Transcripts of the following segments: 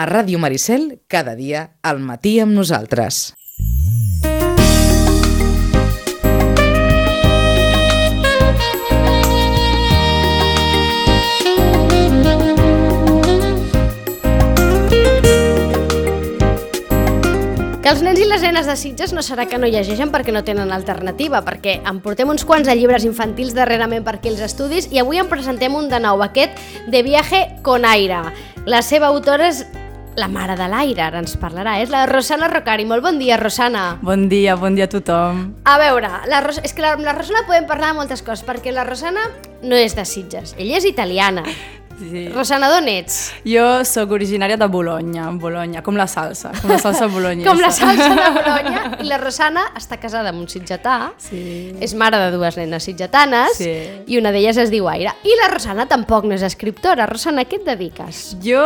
A Ràdio Maricel, cada dia, al matí amb nosaltres. Que els nens i les nenes de Sitges no serà que no llegeixen perquè no tenen alternativa, perquè en portem uns quants de llibres infantils darrerament per aquí els estudis i avui en presentem un de nou, aquest de Viaje con Aire. La seva autora és la mare de l'aire, ara ens parlarà, és la Rosana Rocari. Molt bon dia, Rosana. Bon dia, bon dia a tothom. A veure, la Ros és que la, la Rosana podem parlar de moltes coses, perquè la Rosana no és de Sitges, ella és italiana. Sí. Rosana, d'on ets? Jo sóc originària de Bologna, Bologna, com la salsa, com la salsa bolognesa. Com la salsa de Bologna. I la Rosana està casada amb un sitgetà, Sí. és mare de dues nenes sitgetanes Sí. i una d'elles es diu Aire. I la Rosana tampoc no és escriptora. Rosana, a què et dediques? Jo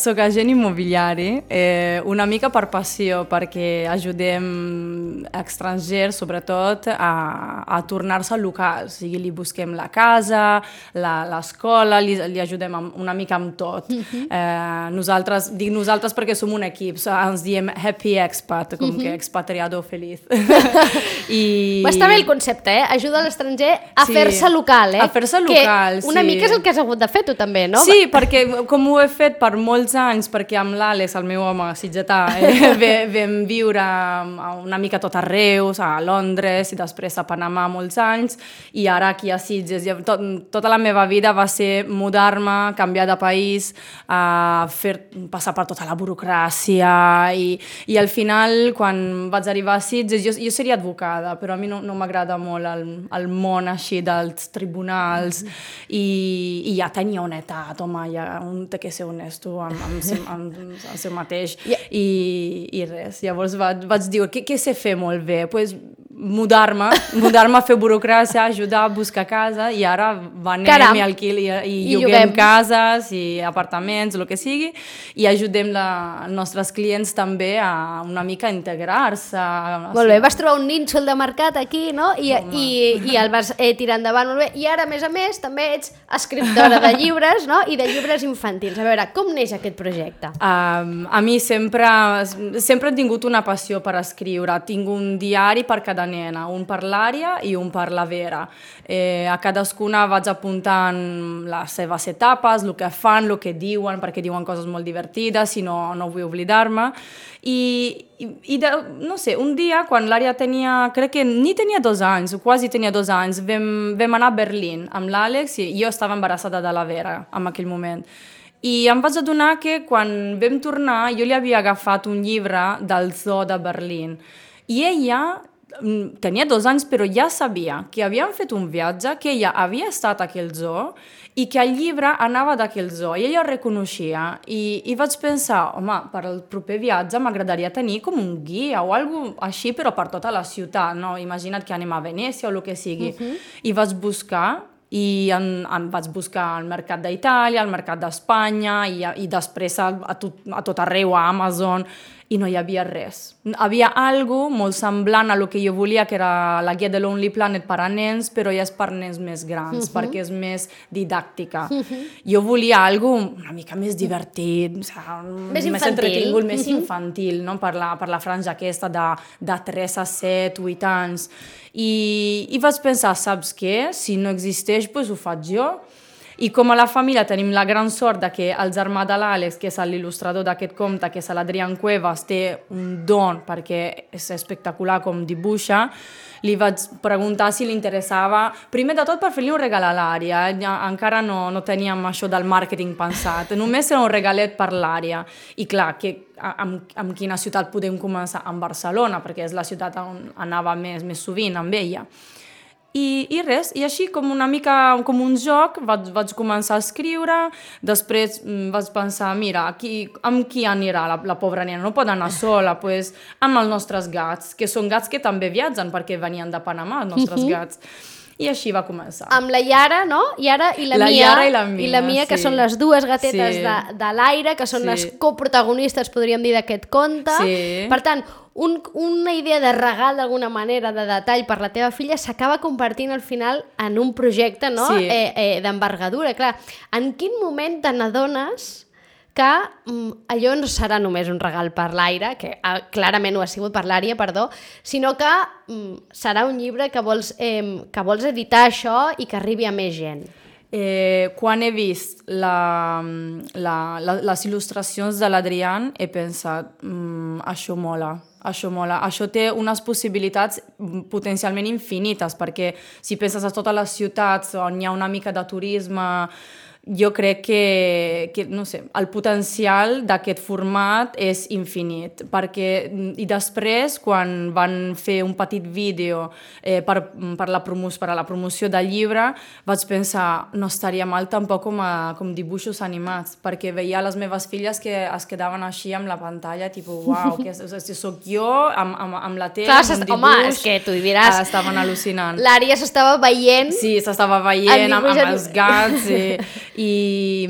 sóc agent immobiliari, eh, una mica per passió, perquè ajudem estrangers, sobretot, a, a tornar-se locals. O sigui, li busquem la casa, la- l'escola, li, li ajudem amb, una mica amb tot. eh, nosaltres, dic nosaltres perquè som un equip, so, ens diem happy expat, com que expatriado feliç. I... I... Està bé el concepte, eh? Ajuda l'estranger a Sí, fer-se local, eh? a fer-se Que local, una sí. mica és el que has hagut de fer tu també, no? Sí, perquè com ho he fet per molts anys, perquè amb l'Àlex, el meu home sitgetà, eh, vam viure una mica tot arreu, a Londres i després a Panamà molts anys, i ara aquí a Sitges. Tot, tota la meva vida va ser mudar-me, canviar de país, a fer, passar per tota la burocràcia, i, i al final, quan vaig arribar a Sitges, jo, jo seria advocada, però a mi no, no m'agrada molt el, el món així dels tribunals, i, i ja tenia una edat, home, ja un té que ser honesto amb, amb, amb, amb el seu mateix, i, i res. Llavors vaig, vaig dir, què, què sé fer molt bé? pues, mudar-me, mudar-me a fer burocràcia, ajudar a buscar casa, i ara venem Caram. i, alquil, i, i, I lloguem, lloguem. cases i apartaments, el que sigui, i ajudem la, els nostres clients també a una mica integrar-se. Molt bé, vas trobar un nínxol de mercat aquí, no? I, i, i el vas eh, tirar endavant molt bé. I ara, a més a més, també ets escriptora de llibres, no? I de llibres infantils. A veure, com neix aquest projecte? Um, a mi sempre, sempre he tingut una passió per escriure. Tinc un diari per cada nena, un per l'àrea i un per la Vera. Eh, a cadascuna vaig apuntant les seves etapes, el que fan, el que diuen, perquè diuen coses molt divertides i no, no vull oblidar-me. I, i, de, no sé, un dia, quan l'àrea tenia, crec que ni tenia dos anys, quasi tenia dos anys, vam, vam anar a Berlín amb l'Àlex i jo estava embarassada de la Vera en aquell moment. I em vaig adonar que quan vam tornar jo li havia agafat un llibre del zoo de Berlín. I ella tenia dos anys, però ja sabia que havien fet un viatge, que ella havia estat a aquell zoo i que el llibre anava d'aquell zoo. I ella ho reconeixia. I, I vaig pensar, home, per al proper viatge m'agradaria tenir com un guia o alguna així, però per tota la ciutat. No? Imagina't que anem a Venècia o el que sigui. Uh -huh. I vaig buscar i en, en vaig buscar al mercat d'Itàlia, al mercat d'Espanya i, i després a, a, tot, a tot arreu, a Amazon, i no hi havia res. Havia algo molt semblant a lo que jo volia, que era la guia de Lonely Planet per a nens, però ja és per nens més grans, uh -huh. perquè és més didàctica. Uh -huh. Jo volia algo una mica més divertit, o sigui, Més més entretingut, més infantil, no? per, la, per la franja aquesta de, de 3 a 7, 8 anys. I, I vaig pensar, saps què? Si no existeix, doncs ho faig jo. I com a la família tenim la gran sort de que el germà de l'Àlex, que és l'il·lustrador d'aquest conte, que és l'Adrián Cuevas, té un don perquè és espectacular com dibuixa, li vaig preguntar si li interessava, primer de tot per fer-li un regal a l'àrea, encara no, no teníem això del màrqueting pensat, només era un regalet per l'àrea. I clar, que, amb, amb quina ciutat podem començar? Amb Barcelona, perquè és la ciutat on anava més, més sovint amb ella. I, I res, i així com una mica com un joc vaig, vaig començar a escriure, després mm, vaig pensar, mira, aquí, amb qui anirà la, la pobra nena? No pot anar sola, pues, amb els nostres gats, que són gats que també viatgen perquè venien de Panamà, els nostres Mhm. gats. I així va començar. Amb la Yara, no? Yara i la, La Mia. Yara i la Mia, I la Mia, que sí. són les dues gatetes Sí. de, de l'aire, que són Sí. les coprotagonistes, podríem dir, d'aquest conte. Sí. Per tant, un, una idea de regal, d'alguna manera, de detall per la teva filla, s'acaba convertint al final en un projecte no? Sí. eh, eh, d'envergadura. Clar, en quin moment te n'adones que mm, allò no serà només un regal per l'Aire, que ah, clarament ho ha sigut per l'Ària, perdó, sinó que mm, serà un llibre que vols, eh, que vols editar això i que arribi a més gent. Eh, quan he vist la, la, la, les il·lustracions de l'Adrián he pensat, mm, això mola, això mola. Això té unes possibilitats mm, potencialment infinites, perquè si penses a totes les ciutats on hi ha una mica de turisme, jo crec que, que no sé, el potencial d'aquest format és infinit, perquè i després, quan van fer un petit vídeo eh, per, per, la promoció, per a la promoció del llibre, vaig pensar, no estaria mal tampoc com, a, com dibuixos animats, perquè veia les meves filles que es quedaven així amb la pantalla, tipus, uau, que si sóc jo amb, amb, amb la tele, Clar, amb un dibuix... Home, és que tu hi diràs... Estaven al·lucinant. L'Ària s'estava veient... Sí, s'estava veient amb, amb els gats i, i,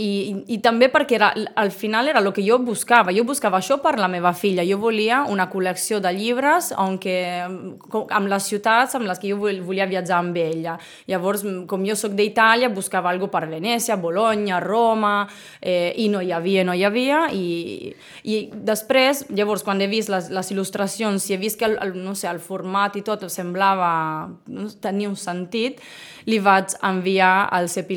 i, i també perquè era, al final era el que jo buscava. Jo buscava això per la meva filla. Jo volia una col·lecció de llibres on que, amb les ciutats amb les que jo volia viatjar amb ella. Llavors, com jo sóc d'Itàlia, buscava algo per Venècia, Bologna, Roma, eh, i no hi havia, no hi havia. I, i després, llavors, quan he vist les, les il·lustracions, si he vist que el, el, no sé, el format i tot semblava no, tenir un sentit, li vaig enviar al Cepi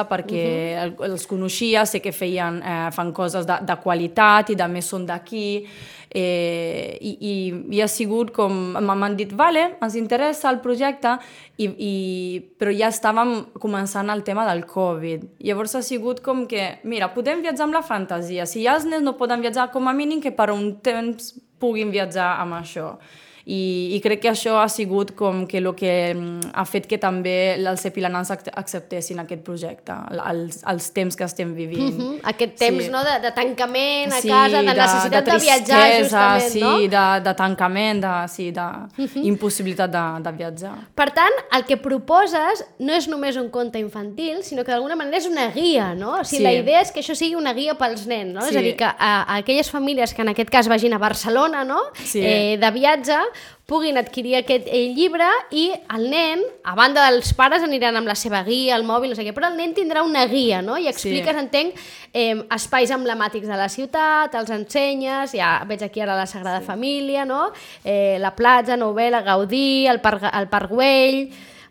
Nansa perquè uh -huh. els coneixia, sé que feien, eh, fan coses de, de qualitat i també són d'aquí. Eh, i, i, i ha sigut com m'han dit, vale, ens interessa el projecte i, i, però ja estàvem començant el tema del Covid. Llavors ha sigut com que mira, podem viatjar amb la fantasia. Si ja els nens no poden viatjar com a mínim que per un temps puguin viatjar amb això i, i crec que això ha sigut com que el que mm, ha fet que també els epilanans acceptessin aquest projecte, els, els temps que estem vivint. Mm -hmm. Aquest temps sí. no, de, de tancament a sí, casa, de, de necessitat de, de, viatjar, justament, sí, no? Sí, de, de tancament, de, sí, de mm -hmm. impossibilitat de, de viatjar. Per tant, el que proposes no és només un conte infantil, sinó que d'alguna manera és una guia, no? O sigui, sí. la idea és que això sigui una guia pels nens, no? Sí. És a dir, que a, a aquelles famílies que en aquest cas vagin a Barcelona, no? Sí. Eh, de viatge, puguin adquirir aquest eh, llibre i el nen, a banda dels pares, aniran amb la seva guia, el mòbil, no sé què, però el nen tindrà una guia, no? I expliques, sí. entenc, eh, espais emblemàtics de la ciutat, els ensenyes, ja veig aquí ara la Sagrada sí. Família, no? Eh, la platja, Novel·la, Gaudí, el Parc, el Parc Güell...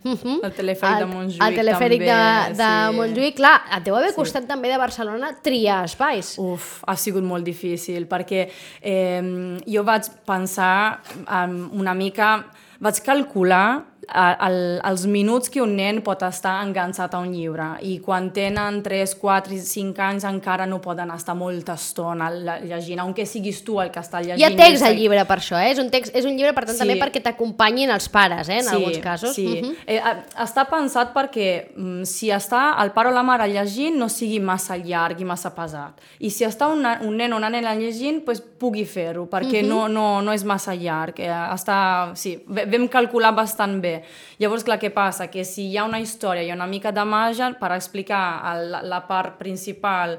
Uh -huh. El telefèric el, de Montjuïc El telefèric també, de, de sí. Montjuïc, clar, et deu haver costat sí. també de Barcelona triar espais. Uf, ha sigut molt difícil, perquè eh, jo vaig pensar um, una mica, vaig calcular el, els minuts que un nen pot estar enganxat a un llibre i quan tenen 3, 4, 5 anys encara no poden estar molta estona llegint, aunque siguis tu el que està llegint. Hi ha text al llibre per això, eh? és, un text, és un llibre per tant sí. també perquè t'acompanyin els pares, eh? en sí, alguns casos. Sí, uh -huh. eh, està pensat perquè mm, si està el pare o la mare llegint no sigui massa llarg i massa pesat i si està un, un nen o una nena llegint pues, pugui fer-ho perquè uh -huh. no, no, no és massa llarg, eh, està, sí, vam calcular bastant bé Llavors, clar, què passa? Que si hi ha una història i una mica de màgia per explicar el, la part principal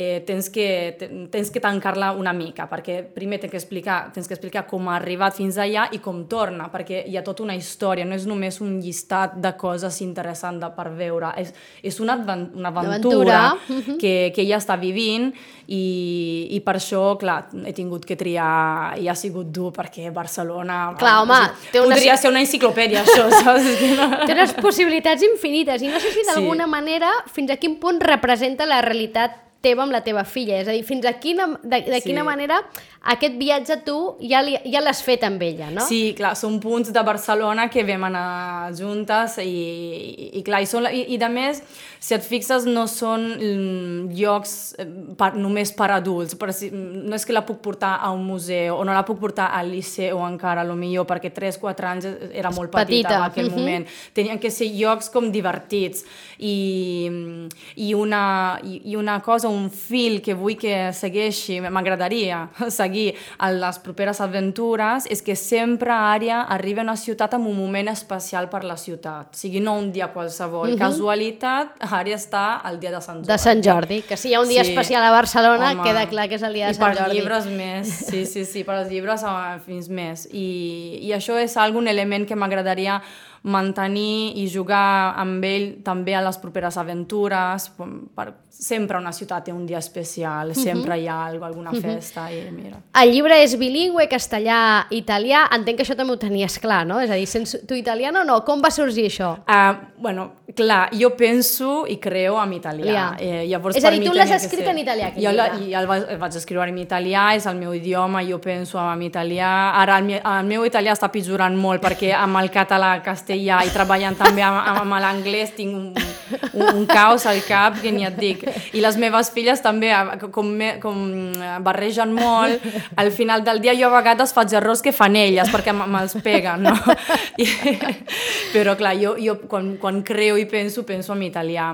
eh, tens que, tens que tancar-la una mica, perquè primer tens que, explicar, tens que explicar com ha arribat fins allà i com torna, perquè hi ha tota una història, no és només un llistat de coses interessants per veure, és, és una, una aventura que, que ella està vivint i, i per això, clar, he tingut que triar i ha sigut dur perquè Barcelona... Clar, home, té una... podria ser una enciclopèdia, això, saps? té unes possibilitats infinites i no sé si d'alguna sí. manera fins a quin punt representa la realitat teva amb la teva filla. És a dir, fins a quina, de, de quina sí. manera aquest viatge tu ja, li, ja l'has fet amb ella, no? Sí, clar, són punts de Barcelona que vam anar juntes i, i, i clar, i, són, i, i de més, si et fixes, no són mm, llocs eh, per, només per adults, per, no és que la puc portar a un museu o no la puc portar al liceu encara, a lo millor, perquè 3-4 anys era molt petita, petita en aquell uh -huh. moment. Tenien que ser llocs com divertits i, i, una, i, i una cosa, un fil que vull que segueixi, m'agradaria seguir a les properes aventures és que sempre Ària arriba a una ciutat amb un moment especial per la ciutat. O sigui, no un dia qualsevol. Mm -hmm. Casualitat, Ària està el dia de Sant Jordi. De Sant Jordi, que si hi ha un dia sí. especial a Barcelona, Home. queda clar que és el dia de I Sant Jordi. I per llibres més, sí, sí, sí, per als llibres fins més. I, i això és algun element que m'agradaria mantenir i jugar amb ell també a les properes aventures, per, sempre una ciutat té un dia especial, sempre hi ha alguna festa i mira. El llibre és bilingüe, castellà, italià. Entenc que això també ho tenies clar, no? És a dir, sents tu italiano o no? Com va sorgir això? Uh, bueno, clar, jo penso i creo en italià. Ja. Eh, llavors És a dir, tu l'has escrit ser- en italià, Jo, la, jo el, vaig, el vaig escriure en italià, és el meu idioma, jo penso en italià. Ara el, el meu italià està pitjorant molt perquè amb el català, castellà i treballant també amb, amb l'anglès tinc un, un, un caos al cap que ni et dic. I les meves filles també, com, me, com eh, barregen molt, al final del dia jo a vegades faig errors que fan elles perquè me'ls peguen, no? I, però clar, jo, jo quan, quan creo i penso, penso en italià.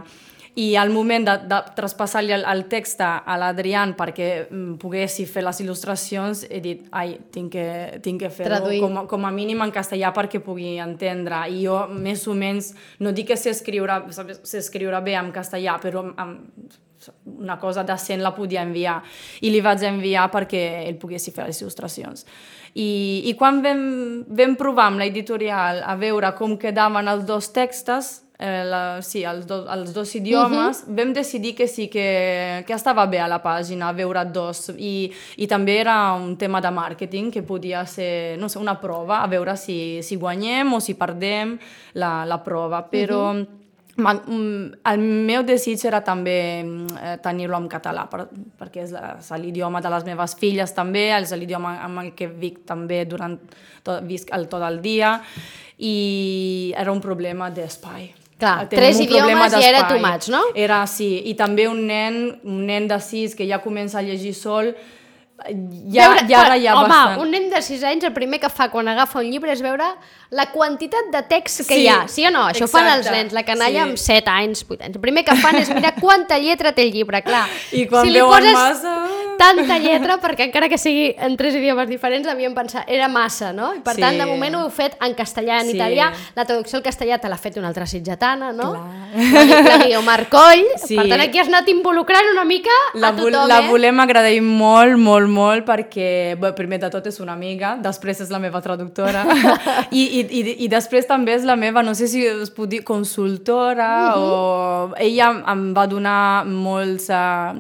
I al moment de, de traspassar-li el, el text a l'Adrián perquè mm, poguessi fer les il·lustracions, he dit, ai, tinc que, tinc que fer-ho com, com a mínim en castellà perquè pugui entendre. I jo, més o menys, no dic que sé escriure bé en castellà, però amb, una cosa decent la podia enviar i li vaig enviar perquè ell poguessi fer les il·lustracions. I, i quan vam, vam provar amb l'editorial a veure com quedaven els dos textos, eh, la, sí, els, do, els dos idiomes, uh -huh. vam decidir que sí, que, que estava bé a la pàgina veure dos i, i també era un tema de màrqueting que podia ser, no sé, una prova a veure si, si guanyem o si perdem la, la prova, però uh -huh. Ma, mm, el meu desig era també mm, eh, tenir-lo en català, per, perquè és l'idioma de les meves filles també, és l'idioma amb el que vic també durant tot, visc el, tot el dia, i era un problema d'espai. Clar, tres un idiomes i era too much, no? Era, sí, i també un nen, un nen de sis que ja comença a llegir sol, ja, Veure- ja ara ja home, bastant. un nen de 6 anys el primer que fa quan agafa un llibre és veure la quantitat de text que Sí, hi ha. Sí o no? Això ho fan els exacte, nens, la canalla sí. amb 7 anys, 8 anys. El primer que fan és mirar quanta lletra té el llibre, clar. I quan si li poses massa- tanta lletra, perquè encara que sigui en tres idiomes diferents, devien pensar, era massa, no? I per Sí. tant, de moment ho heu fet en castellà en Sí. italià. La traducció al castellà te l'ha fet una altra sitgetana, no? Clar. La, la Guiomar Coll. Sí. Per tant, aquí has anat involucrant una mica La, a tothom, la eh? volem agrair molt, molt, molt, perquè bé, primer de tot és una amiga, després és la meva traductora, I, i, i, i després també és la meva, no sé si es pot dir, consultora, o ella em va donar molts, uh,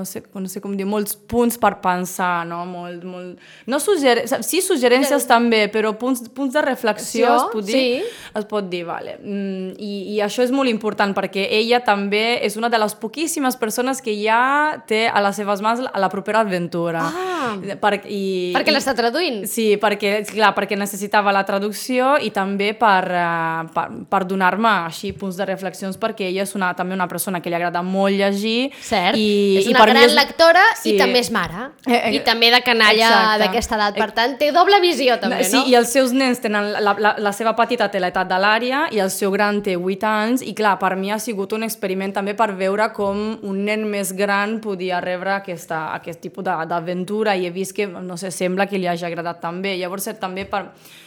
no, sé, no sé com dir, molts punts per pensar, no? Molt, molt... No sugger... Sí, suggerències també, però punts, punts de reflexió, es pot dir, Sí. es pot dir, vale. Mm, i, I això és molt important perquè ella també és una de les poquíssimes persones que ja té a les seves mans la, la propera aventura. Ah. per, i, Perquè i- l'està traduint. Sí, perquè, clar, perquè necessitava la traducció i també per, uh, per, per donar-me així punts de reflexions perquè ella és una, també una persona que li agrada molt llegir. Cert, I, és i una per mi gran és- lectora Sí. i també és mare. Eh, eh, I també de canalla d'aquesta edat. Per tant, té doble visió també, sí, no? i els seus nens tenen, la, la, la seva petita té l'edat de l'àrea i el seu gran té 8 anys i clar, per mi ha sigut un experiment també per veure com un nen més gran podia rebre aquesta, aquest tipus d'aventura i he vist que, no sé, sembla que li hagi agradat també. Llavors, eh, també per,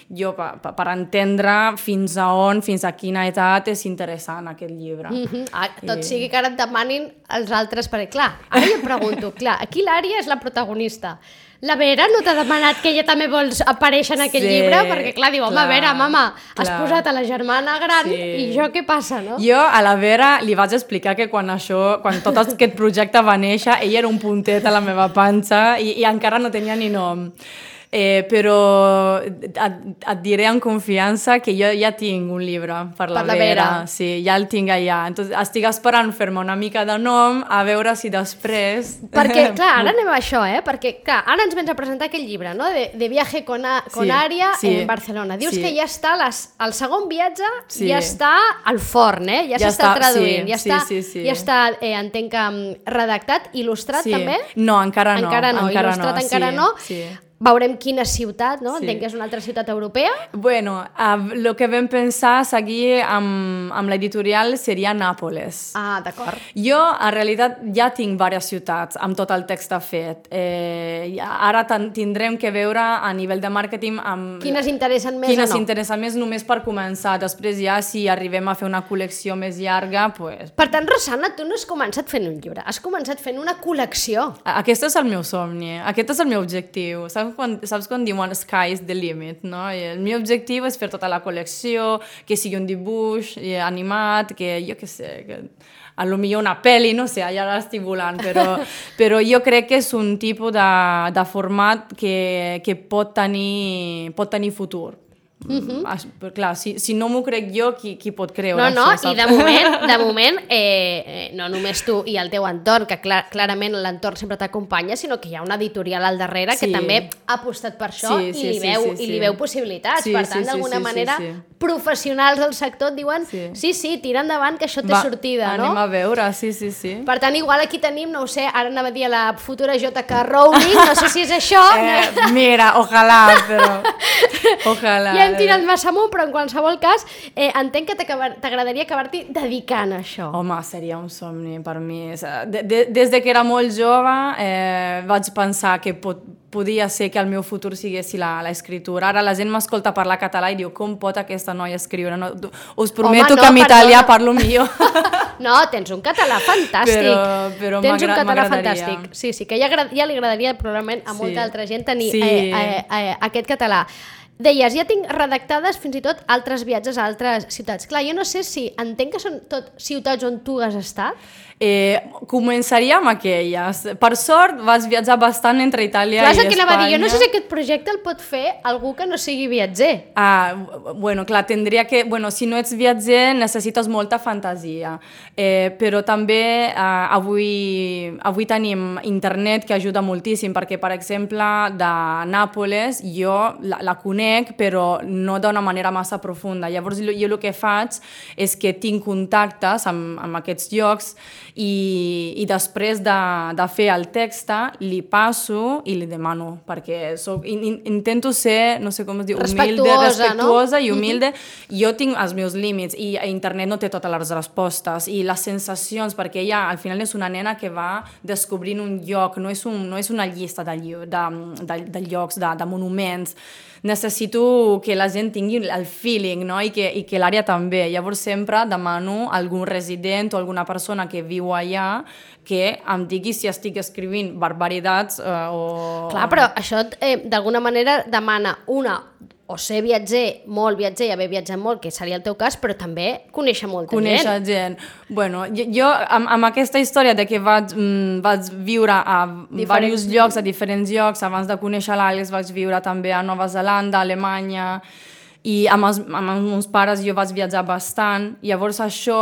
jo, per, per, entendre fins a on, fins a quina edat és interessant aquest llibre. Mhm. Ah, tot sigui que ara et demanin els altres, perquè clar, ara jo pregunto, clar, aquí l'Ària és la protagonista. La Vera no t'ha demanat que ella també vols aparèixer en aquell Sí, llibre? Perquè clar, diu, home, clar, Vera, mama, has clar. posat a la germana gran Sí. i jo què passa, no? Jo a la Vera li vaig explicar que quan això, quan tot aquest projecte va néixer, ella era un puntet a la meva panxa i, i encara no tenia ni nom. Eh, però et, et diré en confiança que jo ja tinc un llibre per la, Per la Vera. Vera. Sí, ja el tinc allà. Entonces, estic esperant fer-me una mica de nom a veure si després... Perquè, clar, ara anem a això, eh? Perquè, clar, ara ens vens a presentar aquest llibre, no? De, de viaje con, a, con Sí, Ària sí, en Barcelona. Dius sí. que ja està, les, el segon viatge Sí. ja està al forn, eh? Ja, Ja s'està està, traduint, sí, ja sí, està, sí, sí. ja està eh, entenc que mm, redactat, il·lustrat Sí. també? No, encara no. Encara no, encara il·lustrat no, encara sí, no. sí. Veurem quina ciutat, no? Sí. Entenc que és una altra ciutat europea. Bueno, el uh, que vam pensar seguir amb, amb l'editorial seria Nàpoles. Ah, d'acord. Jo, en realitat, ja tinc diverses ciutats amb tot el text fet. Eh, ara tindrem que veure a nivell de màrqueting amb... Quines interessen més quines o no? interessen més només per començar. Després ja, si arribem a fer una col·lecció més llarga, pues... Per tant, Rosana, tu no has començat fent un llibre, has començat fent una col·lecció. Aquest és el meu somni, aquest és el meu objectiu. Saps quan, saps quan diuen sky is the limit, no? I el meu objectiu és fer tota la col·lecció, que sigui un dibuix animat, que jo què sé, que a lo millor una pel·li, no sé, ja l'estic volant, però, però jo crec que és un tipus de, de format que, que pot, tenir, pot tenir futur. Mm -hmm. Però, clar, si, si no m'ho crec jo, qui, qui pot creure No, no, això, i de moment, de moment eh, eh, no només tu i el teu entorn, que clar, clarament l'entorn sempre t'acompanya, sinó que hi ha una editorial al darrere sí. que també ha apostat per això Sí, i, sí, li sí, veu, sí, i li sí. veu possibilitats. Sí, per sí, tant, sí, d'alguna sí, sí, manera, sí. professionals del sector et diuen sí, Sí. sí, tira endavant, que això té Va, sortida, anem no? a veure, sí, sí, sí. Per tant, igual aquí tenim, no ho sé, ara anava a dir a la futura JK Rowling, no sé si és això, Eh, mira, ojalà, però... Ojalà. ja hem tirat massa amunt, però en qualsevol cas, eh, entenc que t'agradaria acabar-t'hi dedicant a això. Home, seria un somni per mi. De, de, des de que era molt jove eh, vaig pensar que pot, podia ser que el meu futur la escritura. Ara la gent m'escolta parlar català i diu com pot aquesta noia escriure? No, us prometo no, que en italià perdona. parlo millor. No, tens un català fantàstic. Però- però tens un català fantàstic. Sí, sí, que ja, ja li agradaria probablement a Sí. molta altra gent tenir Sí. eh, eh, eh, aquest català. Deies, ja tinc redactades fins i tot altres viatges a altres ciutats. Clar, jo no sé si entenc que són tot ciutats on tu has estat. Eh, començaria amb aquelles. Per sort vaig viatjar bastant entre Itàlia Clar, i el que anava a dir. Jo no sé si Espanya. aquest projecte el pot fer algú que no sigui viatger. Ah, bueno, clar, tindria que... Bueno, si no ets viatger necessites molta fantasia, eh, però també eh, avui, avui tenim internet que ajuda moltíssim, perquè, per exemple, de Nàpoles jo la, la conec, però no d'una manera massa profunda. Llavors, jo, jo el que faig és que tinc contactes amb, amb aquests llocs i, i després de, de fer el text li passo i li demano, perquè soc, in, in, intento ser, no sé com es diu, humilde, Respectuosa, no? i humilde. Jo tinc els meus límits i a internet no té totes les respostes i les sensacions, perquè ella al final és una nena que va descobrint un lloc, no és, un, no és una llista de, de, de, de llocs, de, de monuments. Necessito que la gent tingui el feeling no? i que, i que l'àrea també. Llavors sempre demano a algun resident o alguna persona que viu allà que em digui si estic escrivint barbaritats eh, o... Clar, però això eh, d'alguna manera demana una o ser viatger, molt viatger, i haver viatjat molt, que seria el teu cas, però també conèixer molta conèixer gent. gent. Bueno, jo, jo amb, amb aquesta història de que vaig, mm, vaig viure a diversos llocs, a diferents llocs, abans de conèixer l'Àlex vaig viure també a Nova Zelanda, a Alemanya, i amb els, amb els meus pares jo vaig viatjar bastant, llavors això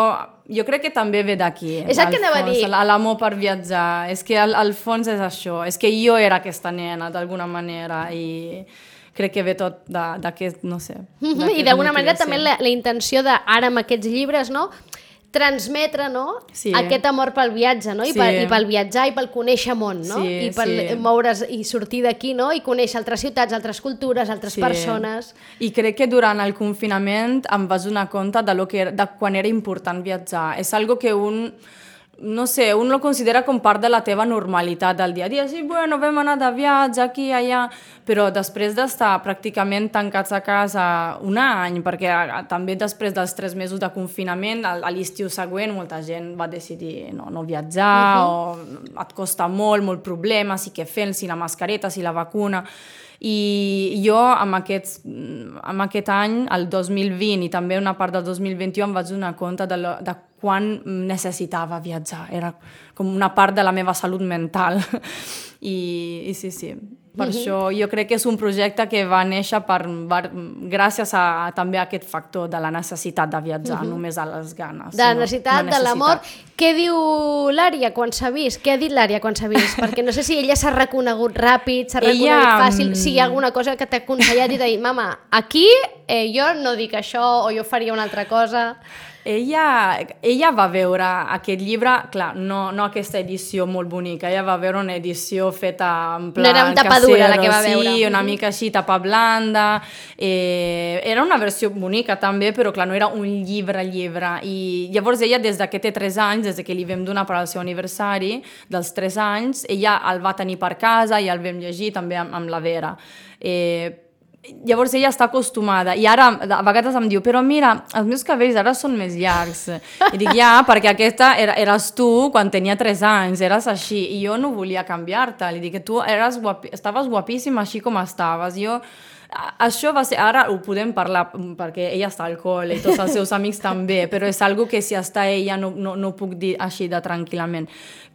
jo crec que també ve d'aquí. És el que anava a fons, dir. l- L'amor per viatjar. És que al, al fons és això. És que jo era aquesta nena, d'alguna manera, i crec que ve tot d'aquest, no sé... Mhm, I d'alguna manera també la, la intenció de, ara amb aquests llibres, no? transmetre no? Sí. aquest amor pel viatge no? I, Sí. pel, i pel viatjar i pel conèixer món no? Sí, i pel sí. moure's i sortir d'aquí no? i conèixer altres ciutats, altres cultures, altres Sí. persones I crec que durant el confinament em vaig donar compte de, lo que, era- de quan era important viatjar. És algo que un, no sé, un lo considera com part de la teva normalitat del dia a dia. Sí, bueno, vam anar de viatge aquí, allà, però després d'estar pràcticament tancats a casa un any, perquè també després dels tres mesos de confinament, a, l'estiu següent, molta gent va decidir no, no viatjar, o et costa molt, molt problemes, i què fem, si la mascareta, si la vacuna... I jo amb, aquests, amb aquest any, el 2020 i també una part del 2021 em vaig donar compte de, lo, de quan necessitava viatjar. Era com una part de la meva salut mental. I, i sí, sí. Per això jo crec que és un projecte que va néixer per, per, gràcies a, també a aquest factor de la necessitat de viatjar, només a les ganes. de la necessitat, La de l'amor. necessitat. Què diu l'Ària quan s'ha vist? Què ha dit l'Ària quan s'ha vist? Perquè no sé si ella s'ha reconegut ràpid, s'ha reconegut Ella, fàcil, si hi ha mm, alguna cosa que t'ha aconsellat i t'ha dit, mama, aquí eh, jo no dic això o jo faria una altra cosa. Ella, ella va veure aquest llibre, clar, no, no aquesta edició molt bonica, ella va veure una edició feta en plan No era un tapadura la que va veure. Sí, una Mhm. mica així, tapa blanda, eh, era una versió bonica també, però clar, no era un llibre, llibre, i llavors ella des de que té 3 anys, des de que li vam donar per al seu aniversari, dels 3 anys, ella el va tenir per casa i el vam llegir també amb, amb la Vera. Eh, llavors ella està acostumada i ara a vegades em diu però mira, els meus cabells ara són més llargs. I dic ja, perquè aquesta era, eres tu quan tenia 3 anys, eres així. I jo no volia canviar-te, li dic que tu eres guapi, estaves guapíssima així com estaves. Jo això va ser, ara ho podem parlar perquè ella està al col·le i tots els seus amics també, però és algo que si està ella no, no, no puc dir així de tranquil·lament.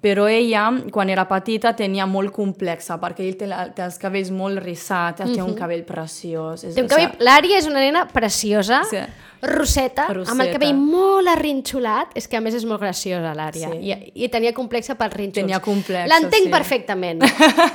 Però ella, quan era petita, tenia molt complexa perquè ell té, té els cabells molt rissats, té un cabell preciós. És, té un cabell... L'Ària és una nena preciosa, sí Roseta, Roseta, amb el cabell molt arrinxolat, és que a més és molt graciosa l'àrea, sí. I, i tenia complexa pels rinxols. Tenia complexa, L'entenc sí. perfectament.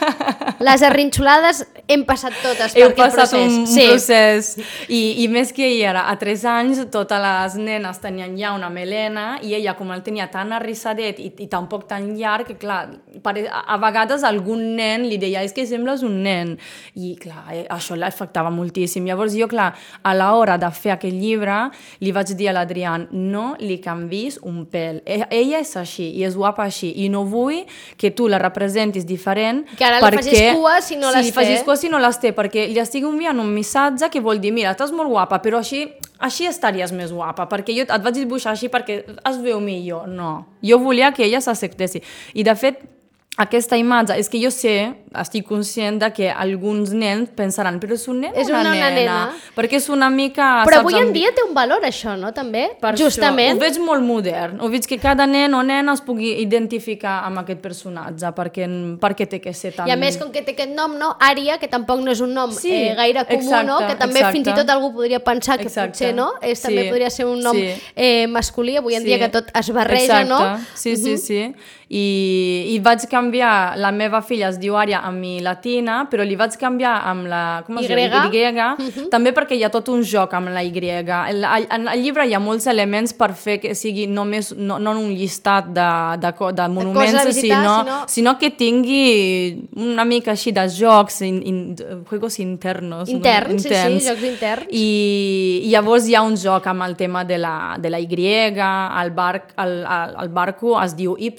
Les arrinxolades hem passat totes per Heu aquest passat procés. un sí. procés. I, I més que ella era a 3 anys, totes les nenes tenien ja una melena i ella, com el tenia tan arrissadet i, i tampoc tan llarg, que clar, pare, a, a vegades algun nen li deia és que sembles un nen. I clar, eh, això l'afectava moltíssim. Llavors jo, clar, a l'hora de fer aquest llibre li vaig dir a l'Adrián, no li canvis un pèl. E ella és així i és guapa així i no vull que tu la representis diferent que ara perquè... li facis cua si no sí, les té. té. facis cua si no les té, perquè li estic enviant un missatge que vol dir, mira, estàs molt guapa, però així així estaries més guapa, perquè jo et vaig dibuixar així perquè es veu millor. No, jo volia que ella s'acceptessi. I de fet, aquesta imatge, és que jo sé, estic conscient de que alguns nens pensaran, però és un nen És o una, una nena? nena. Perquè és una mica... Però avui en dia té un valor això, no? També, per justament. Això. Ho veig molt modern. Ho veig que cada nen o nena es pugui identificar amb aquest personatge, perquè, perquè té que ser tan... I a més, com que té aquest nom, no? Ària, que tampoc no és un nom Sí, eh, gaire comú, exacte, no? Que també exacte. fins i tot algú podria pensar que Exacte. potser, no? És, també Sí, podria ser un nom sí. eh, masculí, avui en Sí. dia que tot es barreja, Exacte. no? Sí, sí, sí. I, I vaig canviar, la meva filla es diu Ària amb mi latina, però li vaig canviar amb la... Com es Y. diu? Y, també perquè hi ha tot un joc amb la Y. El, el, en el llibre hi ha molts elements per fer que sigui només, no, no un llistat de, de, de monuments, a visitar, sinó, sinó- sinó que tingui una mica així de jocs, in, in, juegos internos. Interns, no? sí, sí, jocs interns. I, I llavors hi ha un joc amb el tema de la, de la Y, el, bar, el, el, el barco es diu Y,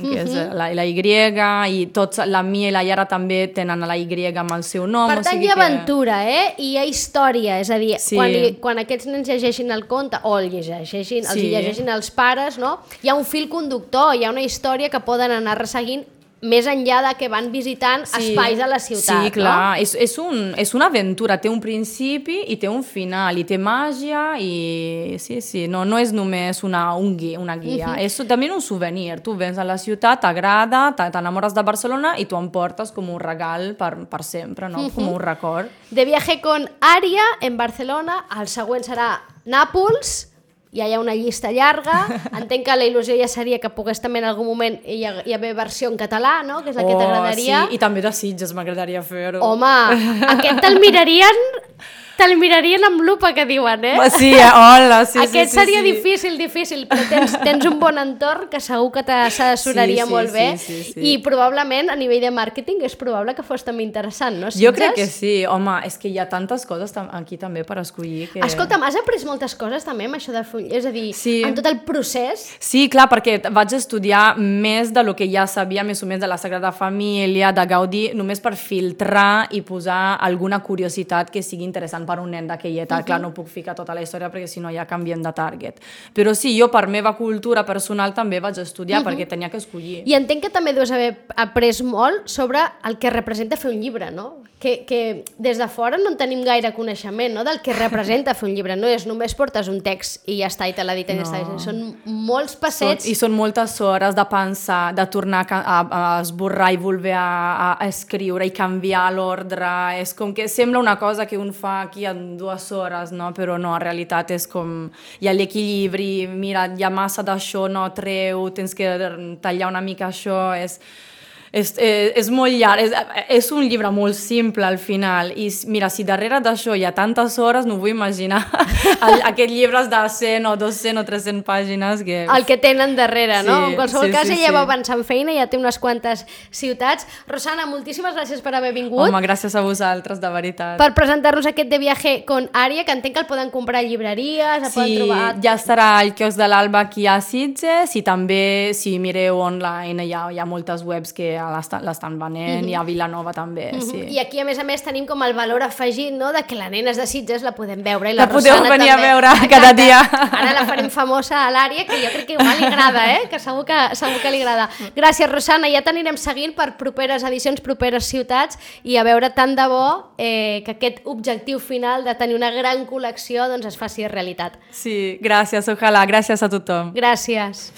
que és Mhm. la, la Y, i tots, la Mia i la Yara també tenen la Y amb el seu nom. Per o tant, sigui hi ha aventura, eh? I hi ha història, és a dir, Sí. quan, li, quan aquests nens llegeixin el conte, o el llegeixin, els Sí. llegeixin els pares, no? Hi ha un fil conductor, hi ha una història que poden anar resseguint més enllà de que van visitant espais a la ciutat, Sí, clar, no? és, és, un, és una aventura, té un principi i té un final, i té màgia, i sí, sí, no, no és només una, un guia, una guia, és també un souvenir, tu vens a la ciutat, t'agrada, te- t'enamores de Barcelona i tu em portes com un regal per, per sempre, no? com un record. De viaje con Ària en Barcelona, el següent serà Nàpols, ja hi ha una llista llarga, entenc que la il·lusió ja seria que pogués també en algun moment hi, ha, hi haver versió en català, no? que és la que t'agradaria. Oh, Sí, i també de Sitges m'agradaria fer-ho. Home, aquest te'l mirarien te'l mirarien amb lupa, que diuen, eh? Sí, eh, hola, sí, Aquest sí, sí, seria sí. difícil, difícil, però tens, tens un bon entorn que segur que t'assessoraria Sí, sí, molt bé sí, sí, sí. i probablement a nivell de màrqueting és probable que fos també interessant, no? Jo crec que sí, home, és que hi ha tantes coses aquí també per escollir que... Escolta'm, has après moltes coses també amb això de full... És a dir, Sí. en tot el procés... Sí, clar, perquè vaig estudiar més de lo que ja sabia més o menys de la Sagrada Família, de Gaudí, només per filtrar i posar alguna curiositat que sigui interessant per un nen d'aquella edat. Clar, no puc ficar tota la història perquè si no ja canviem de target. Però sí, jo per meva cultura personal també vaig estudiar perquè tenia que escollir. I entenc que també deus haver après molt sobre el que representa fer un llibre, no? Que, que des de fora no en tenim gaire coneixement no? del que representa fer un llibre. No és només portes un text i ja està, i te l'editen no. i ja està. Són molts Són, passets. I són moltes hores de pensar, de tornar a, a, a esborrar i voler a, a, a escriure i canviar l'ordre. És com que sembla una cosa que un fa aquí en dues hores, no? però no, en realitat és com hi ha l'equilibri, mira, ha massa d'això, no treu, tens que tallar una mica això, és... És, és, és molt llarg, és, és un llibre molt simple al final i mira, si darrere d'això hi ha tantes hores no vull imaginar el, aquests llibres de 100 o 200 o 300 pàgines que... el que tenen darrere, no? Sí, En qualsevol sí, cas, sí, ella sí. va avançar en feina, ja té unes quantes ciutats. Rosana, moltíssimes gràcies per haver vingut. Home, gràcies a vosaltres, de veritat. per presentar-nos aquest de viaje con Ària, que entenc que el poden comprar a llibreries, el poden Sí, trobar... ja estarà al quiosc de l'Alba aquí a Sitges i també si mireu online hi ha, hi ha moltes webs que l'estan venent, i a Vilanova també, sí. I aquí, a més a més, tenim com el valor afegit, no?, de que la Nenes de Sitges la podem veure i La la, podeu Rosana venir a també. veure Exacte. cada dia. Ara la farem famosa a l'àrea, que jo crec que igual li agrada, eh?, que segur que, segur que li agrada. Gràcies, Rosana, ja t'anirem seguint per properes edicions, properes ciutats, i a veure tant de bo eh, que aquest objectiu final de tenir una gran col·lecció doncs es faci realitat. Sí, gràcies, ojalà, gràcies a tothom. Gràcies.